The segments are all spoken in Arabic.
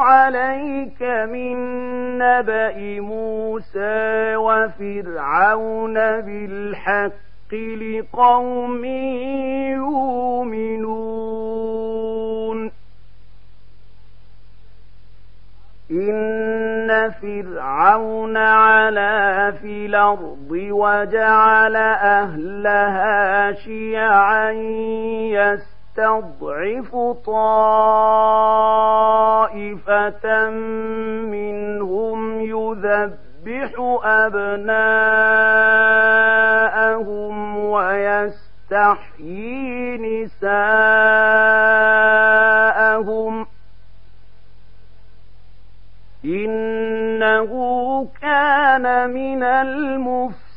عليك من نبأ موسى وفرعون بالحق لقوم يؤمنون. إن فرعون علا في الأرض وجعل أهلها شيعا يس يستضعف طائفة منهم يذبح أبناءهم ويستحيي نساءهم. إنه كان من المفسدين.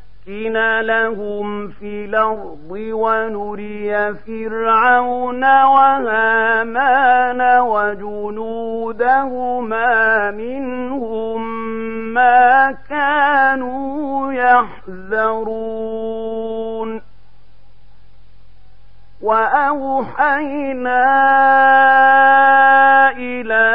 نمكن لهم في الأرض ونري فرعون وهامان وجنودهما منهم ما كانوا يحذرون. وأوحينا إلى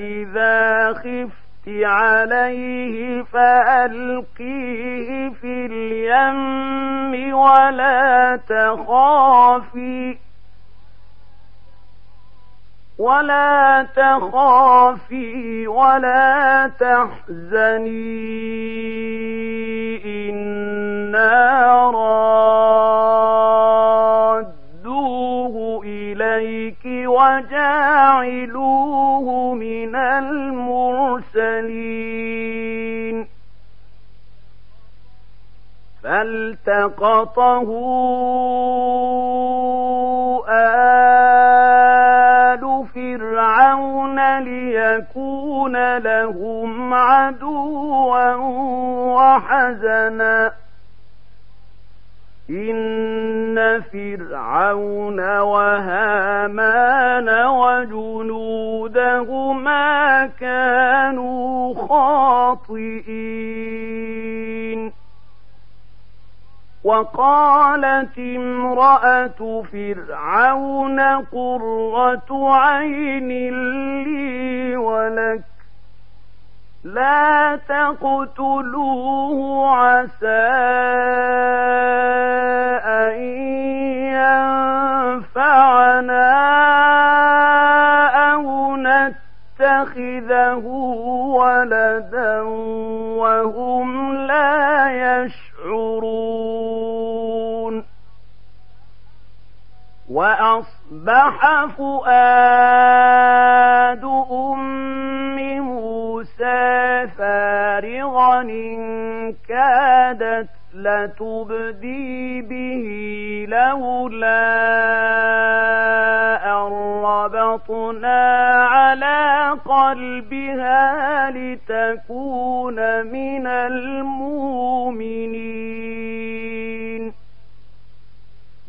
فإذا خفت عليه فألقيه في اليم ولا تخافي ولا تخافي ولا تحزني إنا رادوه وجاعلوه من المرسلين. فالتقطه آل فرعون ليكون لهم عدوا وحزنا. فرعون وهامان وجنودهما كانوا خاطئين. وقالت امرأة فرعون قرة عين لي ولك لا تقتلوه عسى أن ينفعنا أو نتخذه ولدا وهم لا يشعرون. وأصبح فؤاد أم إن كادت لتبدي به لولا أن ربطنا على قلبها لتكون من المؤمنين.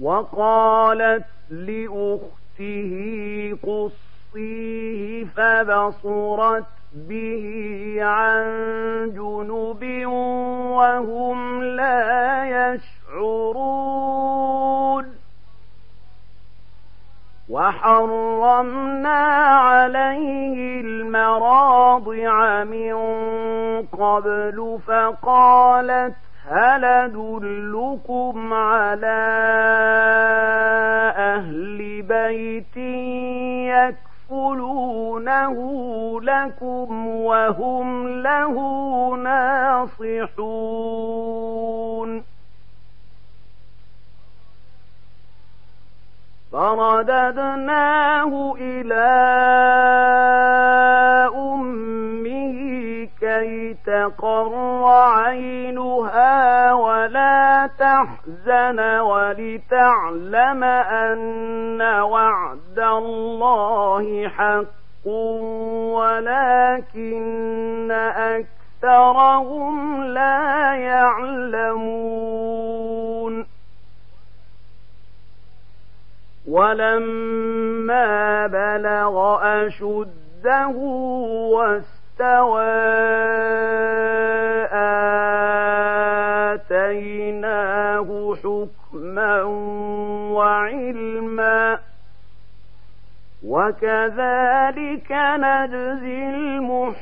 وقالت لأخته قصيه فبصرت به عن جنب وهم لا يشعرون. وحرمنا عليه المراضع من قبل فقالت هل أدلكم على أهل بيت يكفر يأكلونه لكم وهم له ناصحون فرددناه إلى أمه كي تقر عينها ولا تحزن ولتعلم أن وعد الله حق ولكن أكثرهم لا يعلمون. ولما بلغ أشده واستوى آتيناه حكما وعلما وكذلك نجزي المحسنين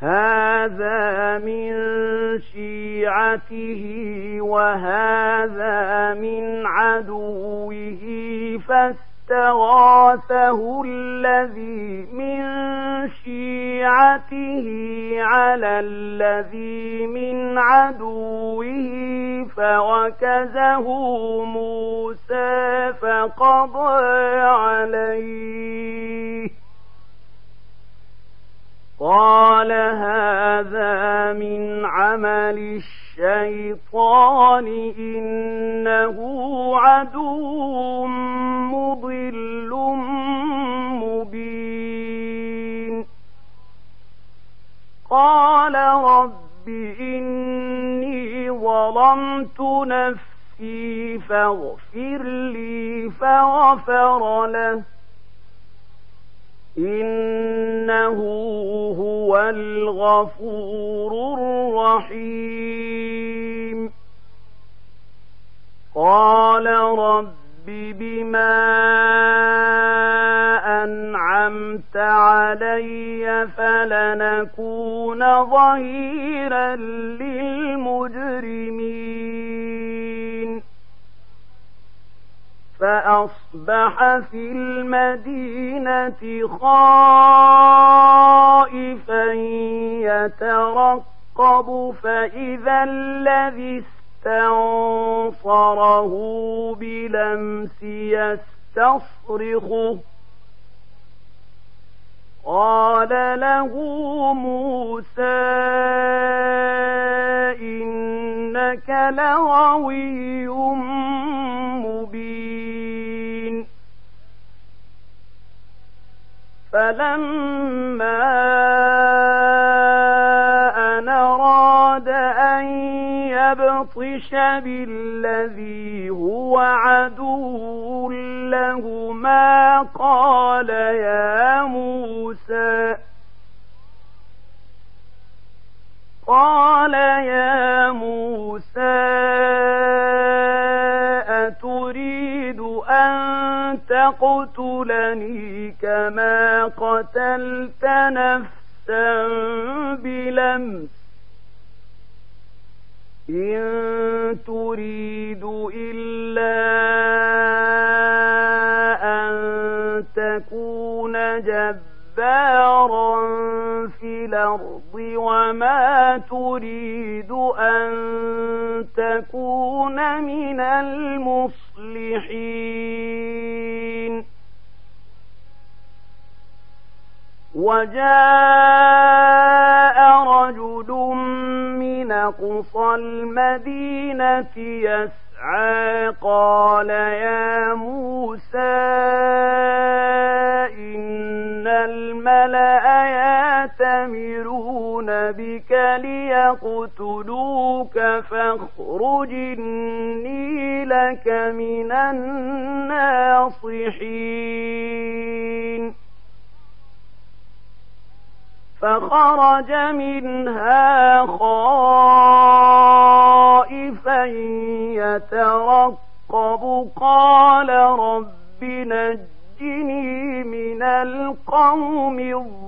هذا من شيعته وهذا من عدوه فاستغاثه الذي من شيعته على الذي من عدوه فوكزه موسى فقضى عليه. قال هذا من عمل الشيطان إنه عدو مضل مبين. قال رب إني ظلمت نفسي فاغفر لي فغفر له. إنه هو الغفور الرحيم قال رب بما أنعمت علي فلنكون ظهيرا للمجرمين فأصبح في المدينة خائفا يترقب فإذا الذي استنصره بلمس يستصرخه. قال له موسى إنك لغوي مبين. فلما أن أراد أن يبطش بالذي هو عدو لهما قال يا موسى. قال يا موسى أتريد أن تقتلني كما قتلت نفسا بلمس. إن تريد إلا الأرض وما تريد أن تكون من المصلحين. وجاء رجل من قصى المدينة يسعى قال يا موسى ياتمرون بك ليقتلوك فاخرج إني لك من الناصحين. فخرج منها خائفا يترقب قال رب نجني من القوم الظالمين.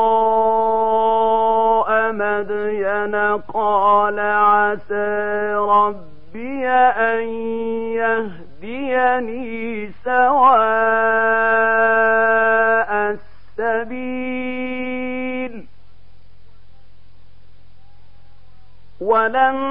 ولما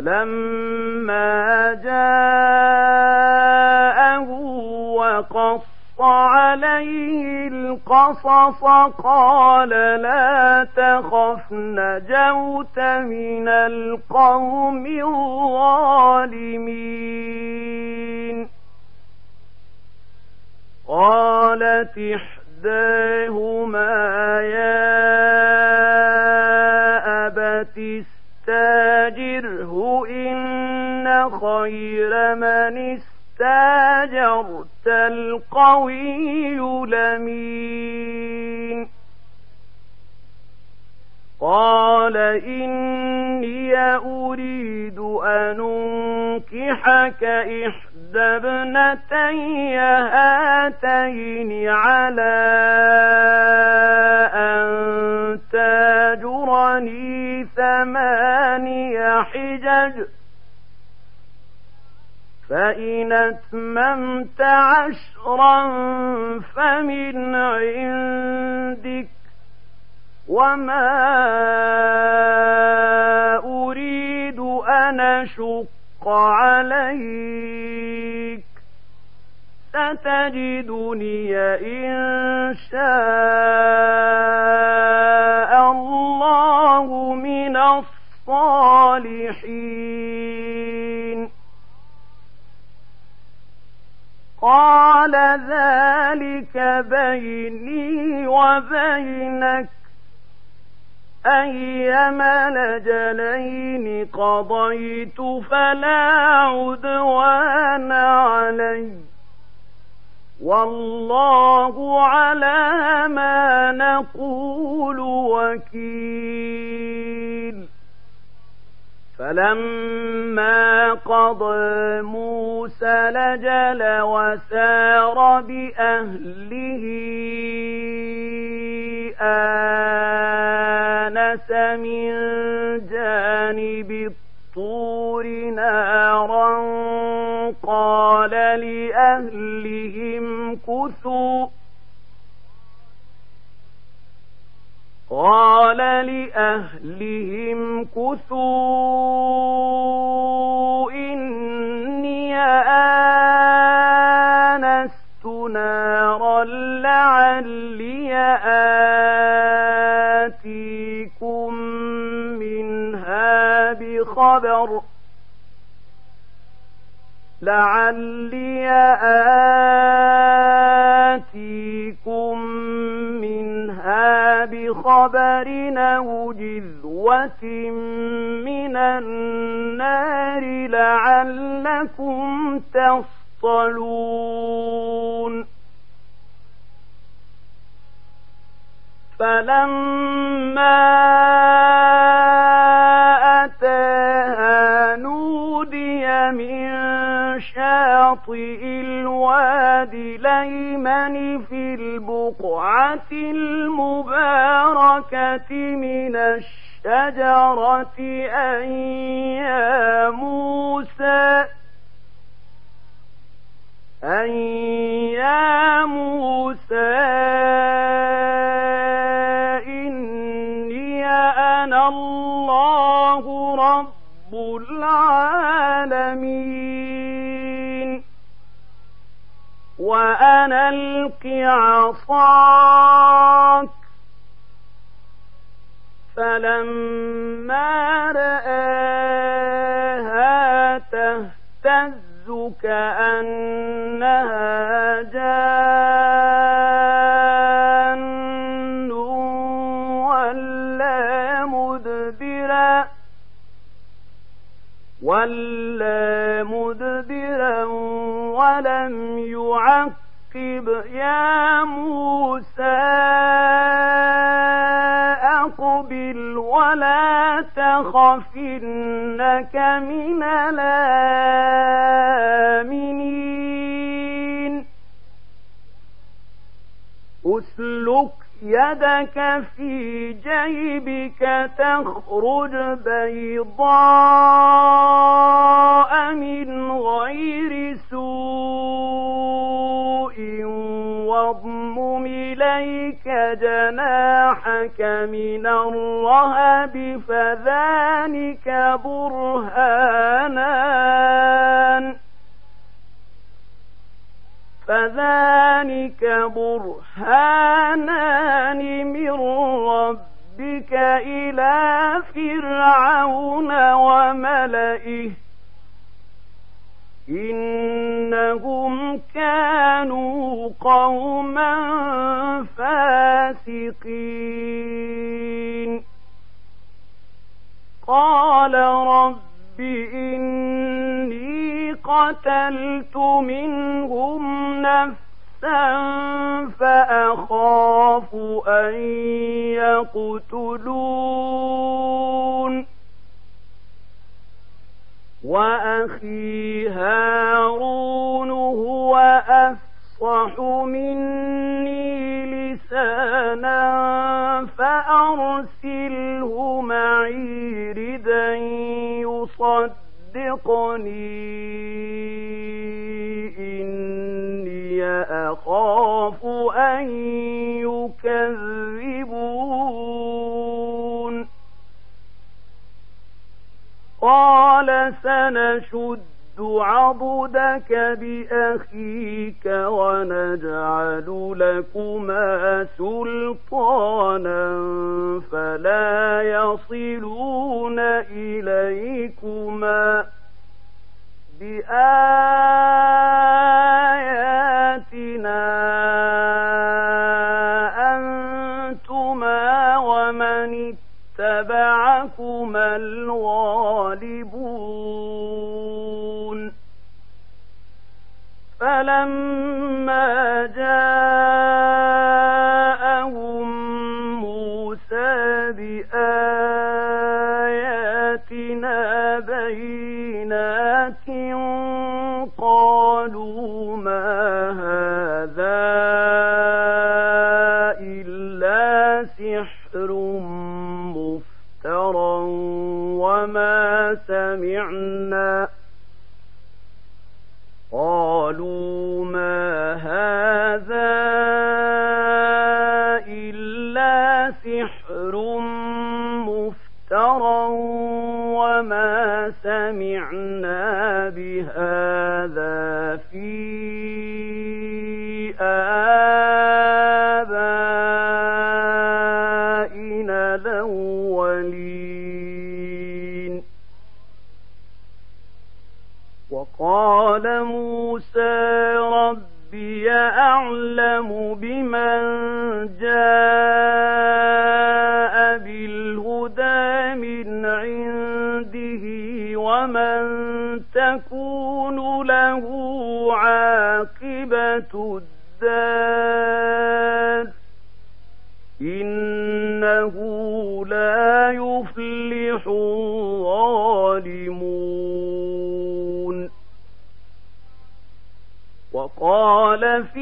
فلما جاءه وقص عليه القصص قال لا تخف نجوت من القوم الظالمين قالت إحداهما يا خير من استاجرت القوي لمين؟ قال إني أريد أن أنكحك إحدى ابنتي هاتين على أتممت عشرا فمن عندك وما أريد أن أشق عليك. ستجدني إن شاء الله من الصالحين. قال ذلك بيني وبينك. أيما لجلين قضيت فلا عدوان علي. والله على ما نقول وكيل. فلما قضى موسى لجل وسار بأهله آنس من جانب الطور نارا قال لأهلهم كثوا قال لأهلهم كثوا ألق عصاك. فلما رآها تهتز كأنها جان ولا مدبرا. ولا مدبرا ولم يعقب يا موسى أقبل ولا تخف إنك من الآمنين. أسلك يدك في جيبك تخرج بيضاء من غير سوء. إليك جناحك من الرهب فذلك برهانان. فذلك برهانان من ربك إلى فرعون وملئه. إنهم كانوا قوما فاسقين قال رب إني قتلت منهم نفسا فأخاف أن يقتلون. وأخي هارون هو أفصح مني فأرسله معي ردا يصدقني. إني أخاف أن يكذبون. قال سنشد عضدك بأخيك ونجعل لكما سلطانا فلا يصلون إليكما بآياتنا أنتما ومن اتبعكما الغالبون فلما جاءهم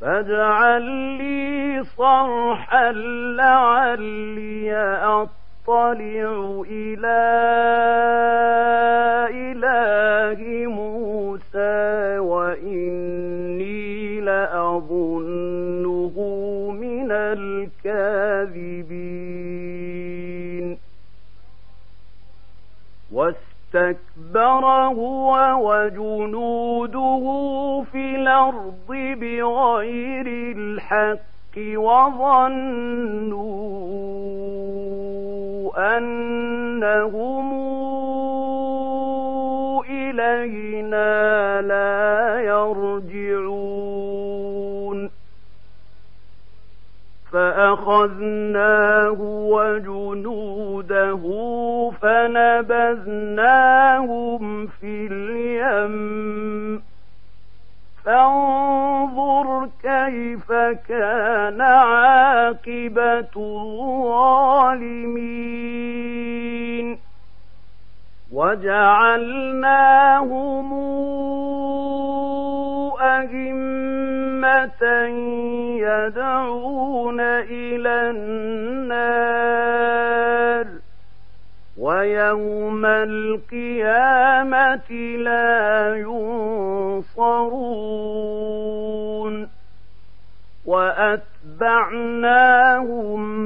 فاجعل لي صرحا لعلي أطلع إلى إله موسى وإني لأظنه من الكاذبين. واستكبر هو وجنوده في الأرض بغير الحق وظنوا أنهم إلينا لا يرجعون. فأخذناه وجنوده فنبذناهم في اليم. فانظر كيف كان عاقبة الظالمين. وجعلناهم أئمة يدعون إلى النار ويوم القيامة لا ينصرون. وأتبعناهم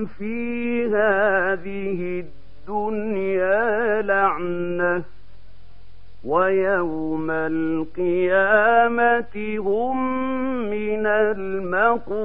في هذه الدنيا لعنة. ويوم القيامة هم من المقبوحين.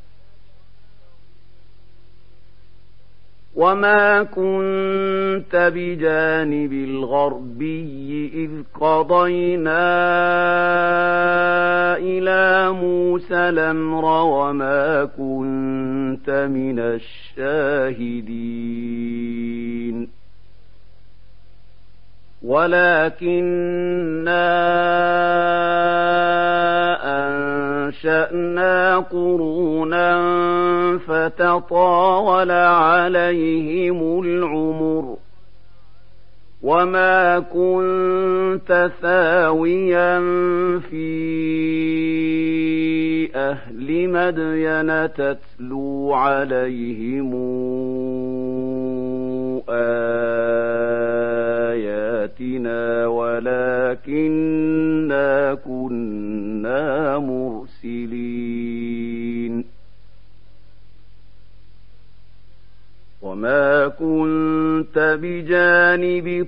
وما كنت بجانب الغربي إذ قضينا إلى موسى الأمر وما كنت من الشاهدين. ولكنا أنشأنا قرونا فتطاول عليهم العمر وما كنت ثاويا في أهل مدين تتلو عليهم آياتنا ولكنا كنا مرسلين. وما كنت بجانب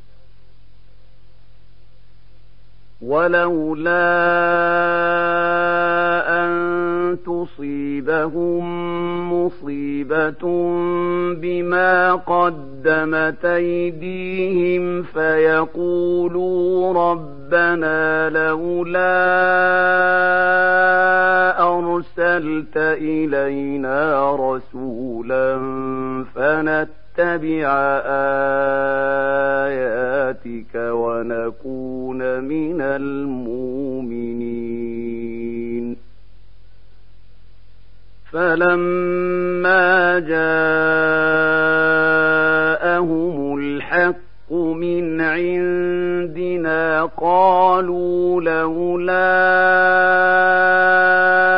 ولولا أن تص تصيبهم مصيبة بما قدمت أيديهم فيقولوا ربنا لولا أرسلت إلينا رسولا فنتبع آياتك ونكون من المؤمنين. فلما جاءهم الحق من عندنا قالوا لولا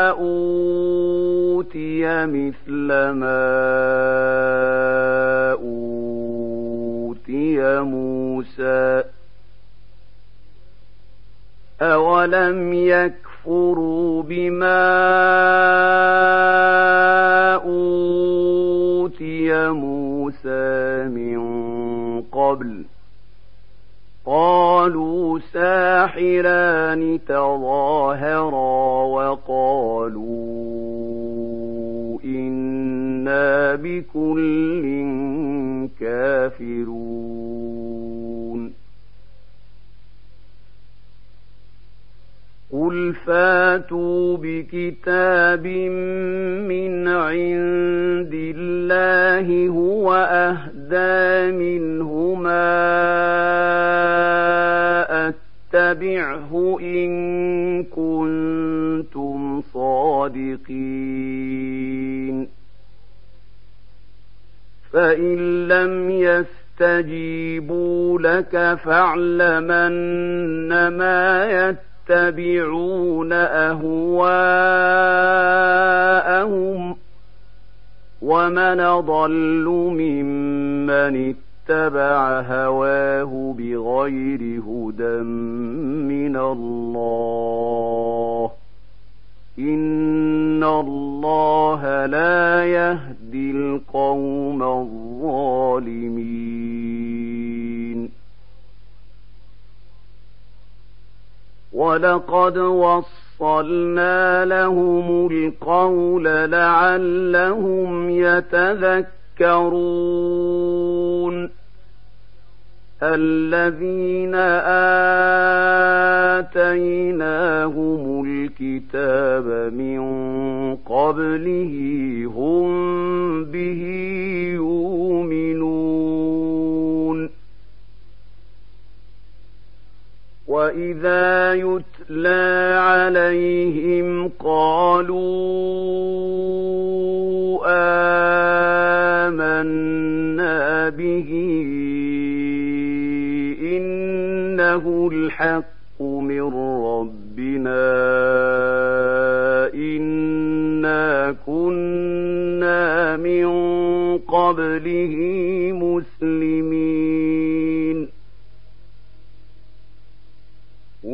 أوتي مثل ما موسى أولم يكفروا بما أوتي موسى من قبل قالوا ساحران تظاهرا وقالوا إنا بكل كافرون قل فاتوا بكتاب من عند الله هو أهدى منهما أتبعه إن كنتم صادقين فإن لم يستجيبوا لك فاعلمن ما يتبعون أهواءهم ومن ضل ممن اتبع هواه بغير هدى من الله. إن الله لا يهدي القوم الظالمين. ولقد وصلنا لهم القول لعلهم يتذكرون. الذين آتيناهم الكتاب من قبله هم به يؤمنون. وإذا يتلى عليهم قالوا آمنا به إنه الحق من ربنا إنا كنا من قبله مسلمين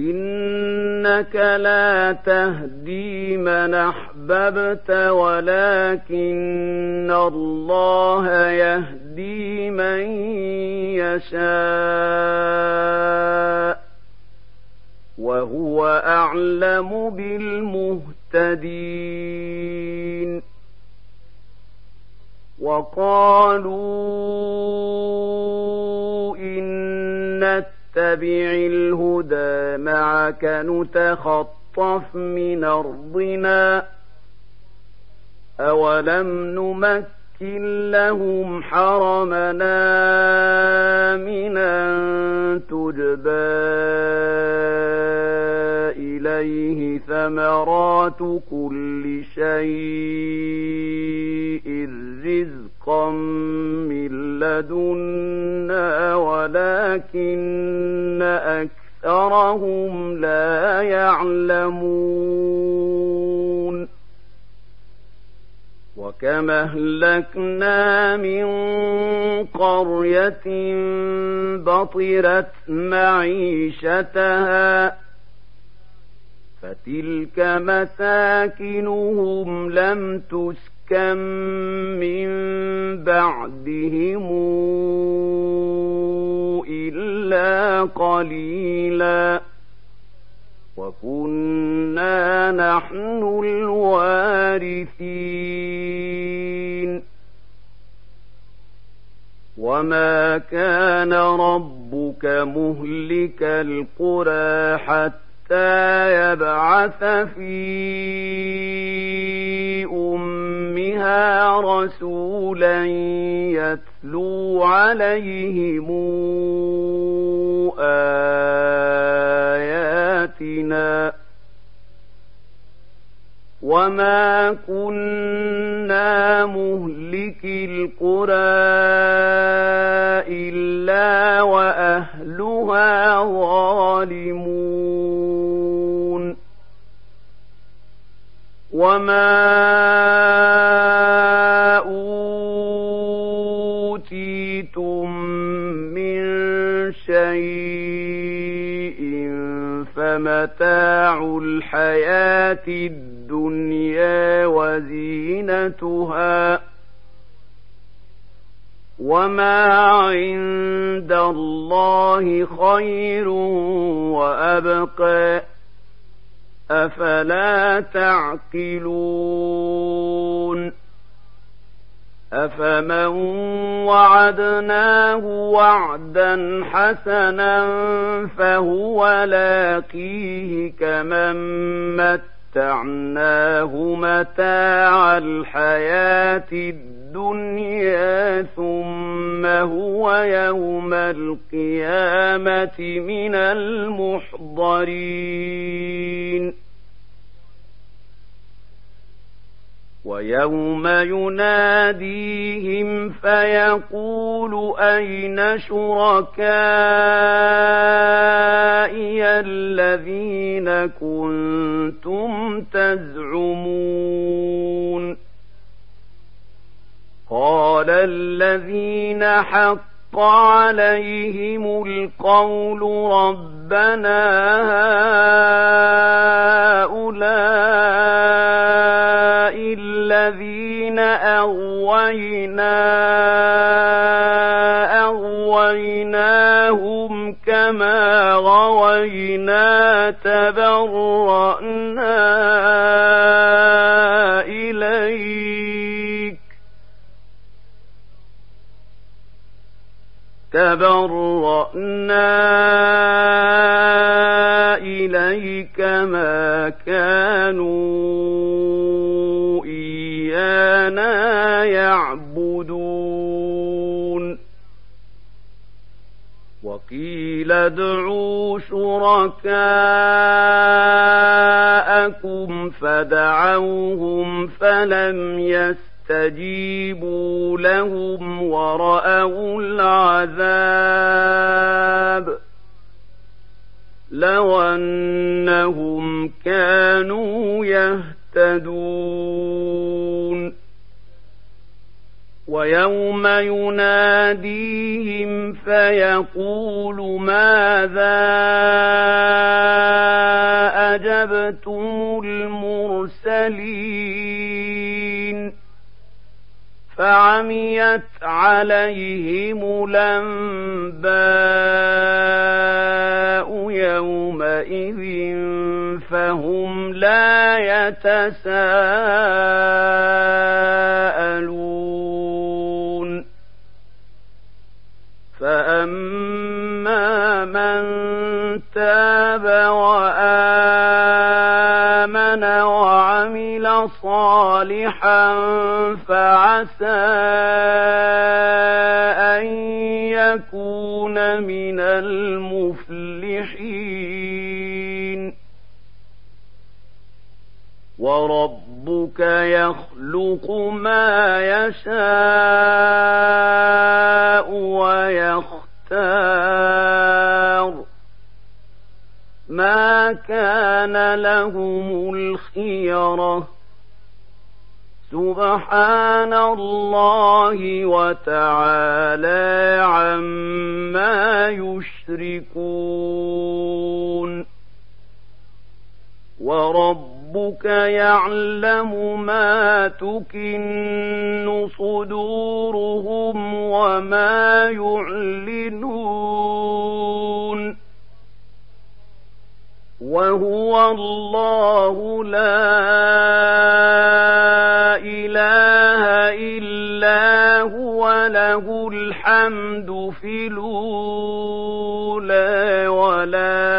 إنك لا تهدي من أحببت ولكن الله يهدي من يشاء وهو أعلم بالمهتدين. وقالوا نتبع الهدى معك نتخطف من أرضنا. أولم نمكن لهم حرمنا آمنا تجبى إليه ثمرات كل شيء. رزقا من لدنا ولكن أكثرهم لا يعلمون وكم اهلكنا من قرية بطرت معيشتها فتلك مساكنهم لم تسكن من بعدهم إلا قليلا. وكنا نحن الوارثين. وما كان ربك مهلك القرى حتى يبعث في أمها رسولا يتلو عليهم آياتنا وما كنا مهلك القرى إلا وأهلها ظالمون وما أوتيتم من شيء فمتاع الحياة الدنيا وزينتها وما عند الله خير وابقى أفلا تعقلون أفمن وعدناه وعدا حسنا فهو لاقيه كمن مت متعناه متاع الحياة الدنيا. ثم هو يوم القيامة من المحضرين. ويوم يناديهم فيقول أين شركائي الذين كنتم تزعمون؟ قال الذين حق عليهم القول ربنا هؤلاء الذين أغوينا أغويناهم كما غوينا تبرأنا إليك تبرأنا إليك ما كانوا إيانا يعبدون. وقيل ادعوا شركاءكم فدعوهم فلم يستجيبوا فاستجيبوا لهم ورأوا العذاب لو أنهم كانوا يهتدون. ويوم يناديهم فيقول ماذا أجبتم المرسلين؟ فعميت عليهم الأنباء يومئذ فهم لا يتساءلون. عسى أن يكون من المفلحين. وربك يخلق ما يشاء ويختار. ما كان لهم الخيره سبحان الله وتعالى عما يشركون. وربك يعلم ما تكن صدورهم وما يعلنون. وهو الله لا إله إلا هو له الحمد في الأولى والآخرة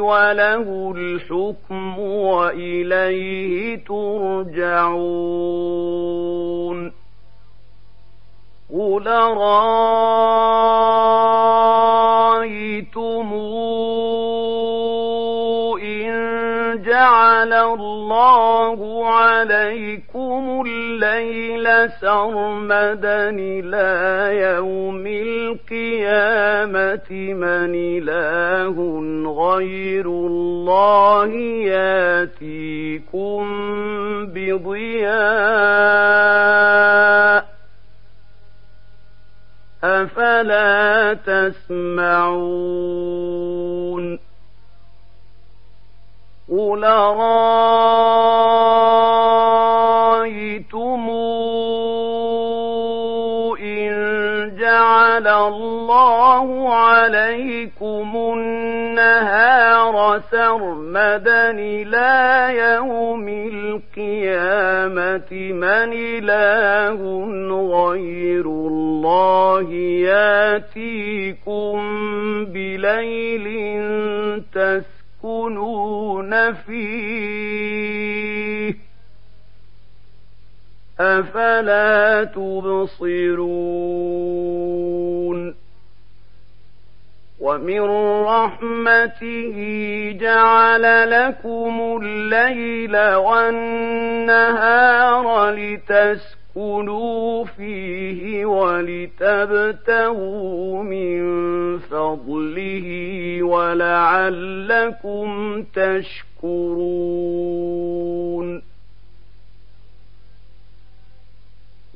وله الحكم وإليه ترجعون. قل رأيتم جعل الله عليكم الليل سرمدا إلى يوم القيامة من إله غير الله ياتيكم بضياء أفلا تسمعون قل رأيتم إن جعل الله عليكم النهار سرمدا إلى يوم القيامة من إله غير الله ياتيكم بليل تسكنون فيه. أفلا تبصرون؟ ومن رحمته جعل لكم الليل والنهار لتسكنوا فيه ولتبتغوا من فضله ولعلكم تشكرون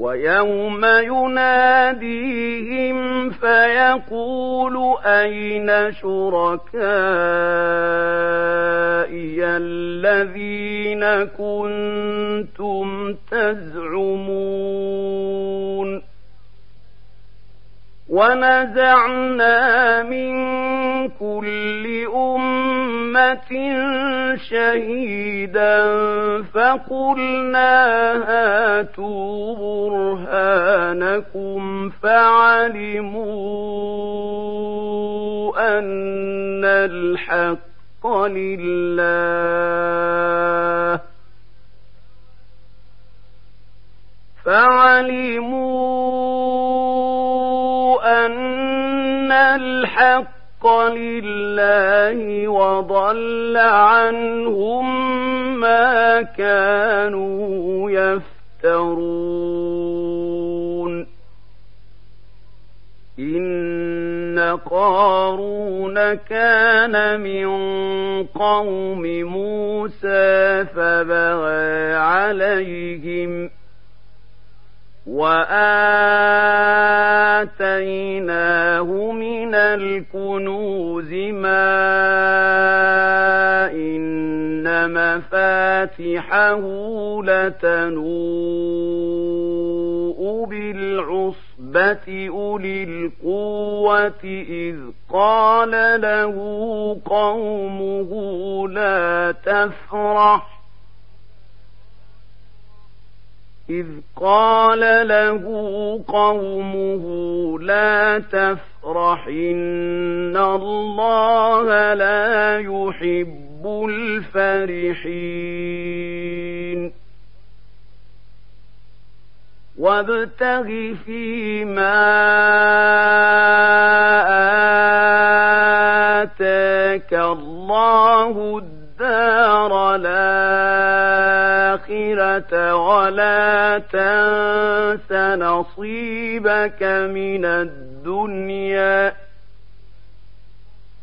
ويوم يناديهم فيقول أين شركائي الذين كنتم تزعمون ونزعنا من كل أمة شهيدا فقلنا هاتوا برهانكم فعلموا أن الحق لله فعلموا الحق لله وضل عنهم ما كانوا يفترون. إن قارون كان من قوم موسى فبغى عليهم ۖ واتيناه من الكنوز ما ان مفاتحه لتنوء بالعصبه اولي القوه اذ قال له قومه لا تفرح إذ قال له قومه لا تفرح إن الله لا يحب الفرحين. وابتغ فيما آتاك الله الدار الآخرة ولا تنس نصيبك من الدنيا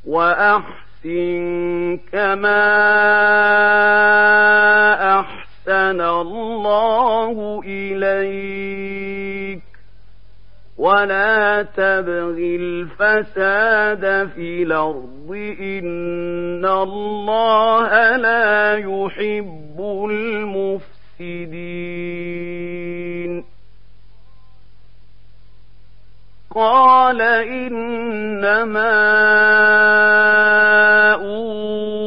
وأحسن كما أحسن الله إليك. ولا تبغ الفساد في الأرض إن الله لا يحب المفسدين. قال إنما أوتيته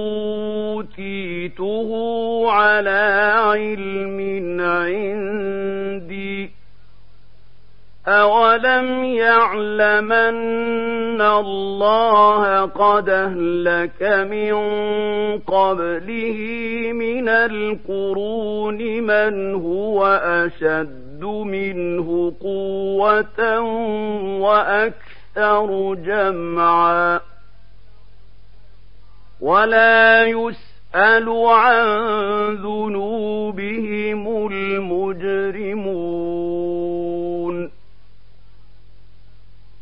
أولم يعلمن الله قد أهلك من قبله من القرون من هو أشد منه قوة وأكثر جمعا ولا يسأل عن ذنوبهم المجرمون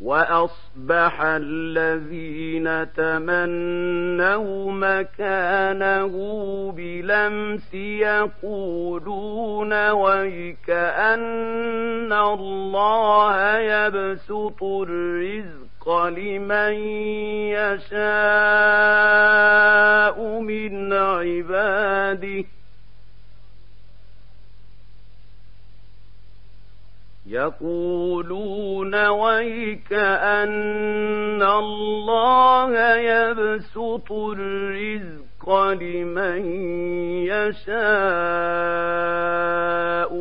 واصبح الذين تمنوا مكانه بلمس يقولون ويك ان الله يبسط الرزق لمن يشاء من عباده يقولون ويك أن الله يبسط الرزق لمن يشاء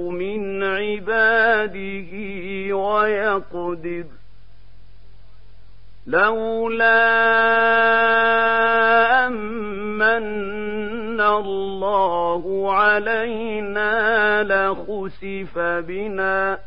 من عباده ويقدر. لولا أمن الله علينا لخسف بنا.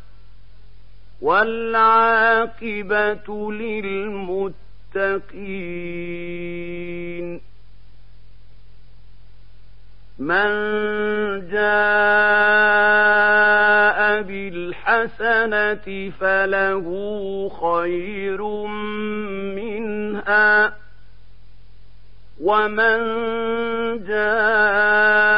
والعاقبة للمتقين. من جاء بالحسنة فله خير منها ومن جاء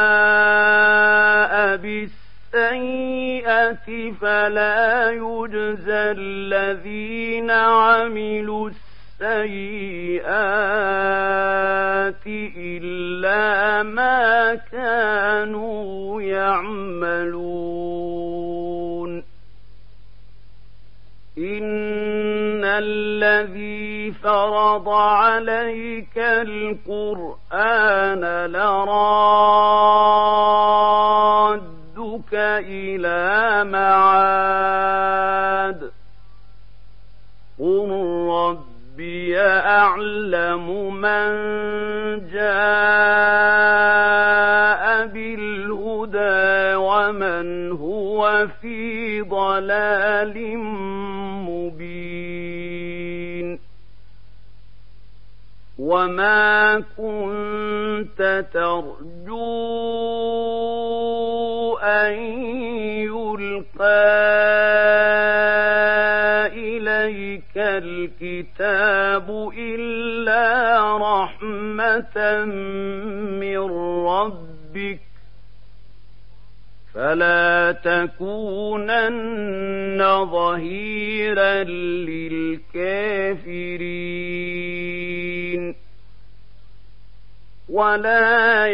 الْحَسَنَةِ فَلَا يُجْزَى الَّذِينَ عَمِلُوا السَّيِّئَاتِ إِلَّا مَا كَانُوا يَعْمَلُونَ. إِنَّ الَّذِي فَرَضَ عَلَيْكَ الْقُرْآنَ لَرَادُّكَ إِلَى ربي أعلم من جاء بالهدى ومن هو في ضلال مبين. وما كنت ترجو إليك الكتاب إلا رحمة من ربك فلا تكونن ظهيرا للكافرين ولا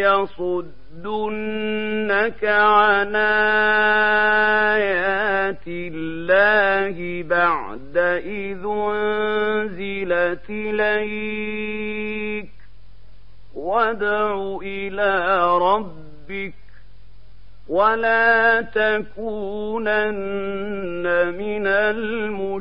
يصدنك عن آيات الله بعد إذ أنزلت إليك وادع إلى ربك ولا تكونن من المشركين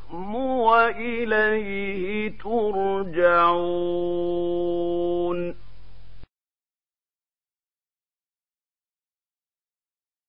وإليه ترجعون.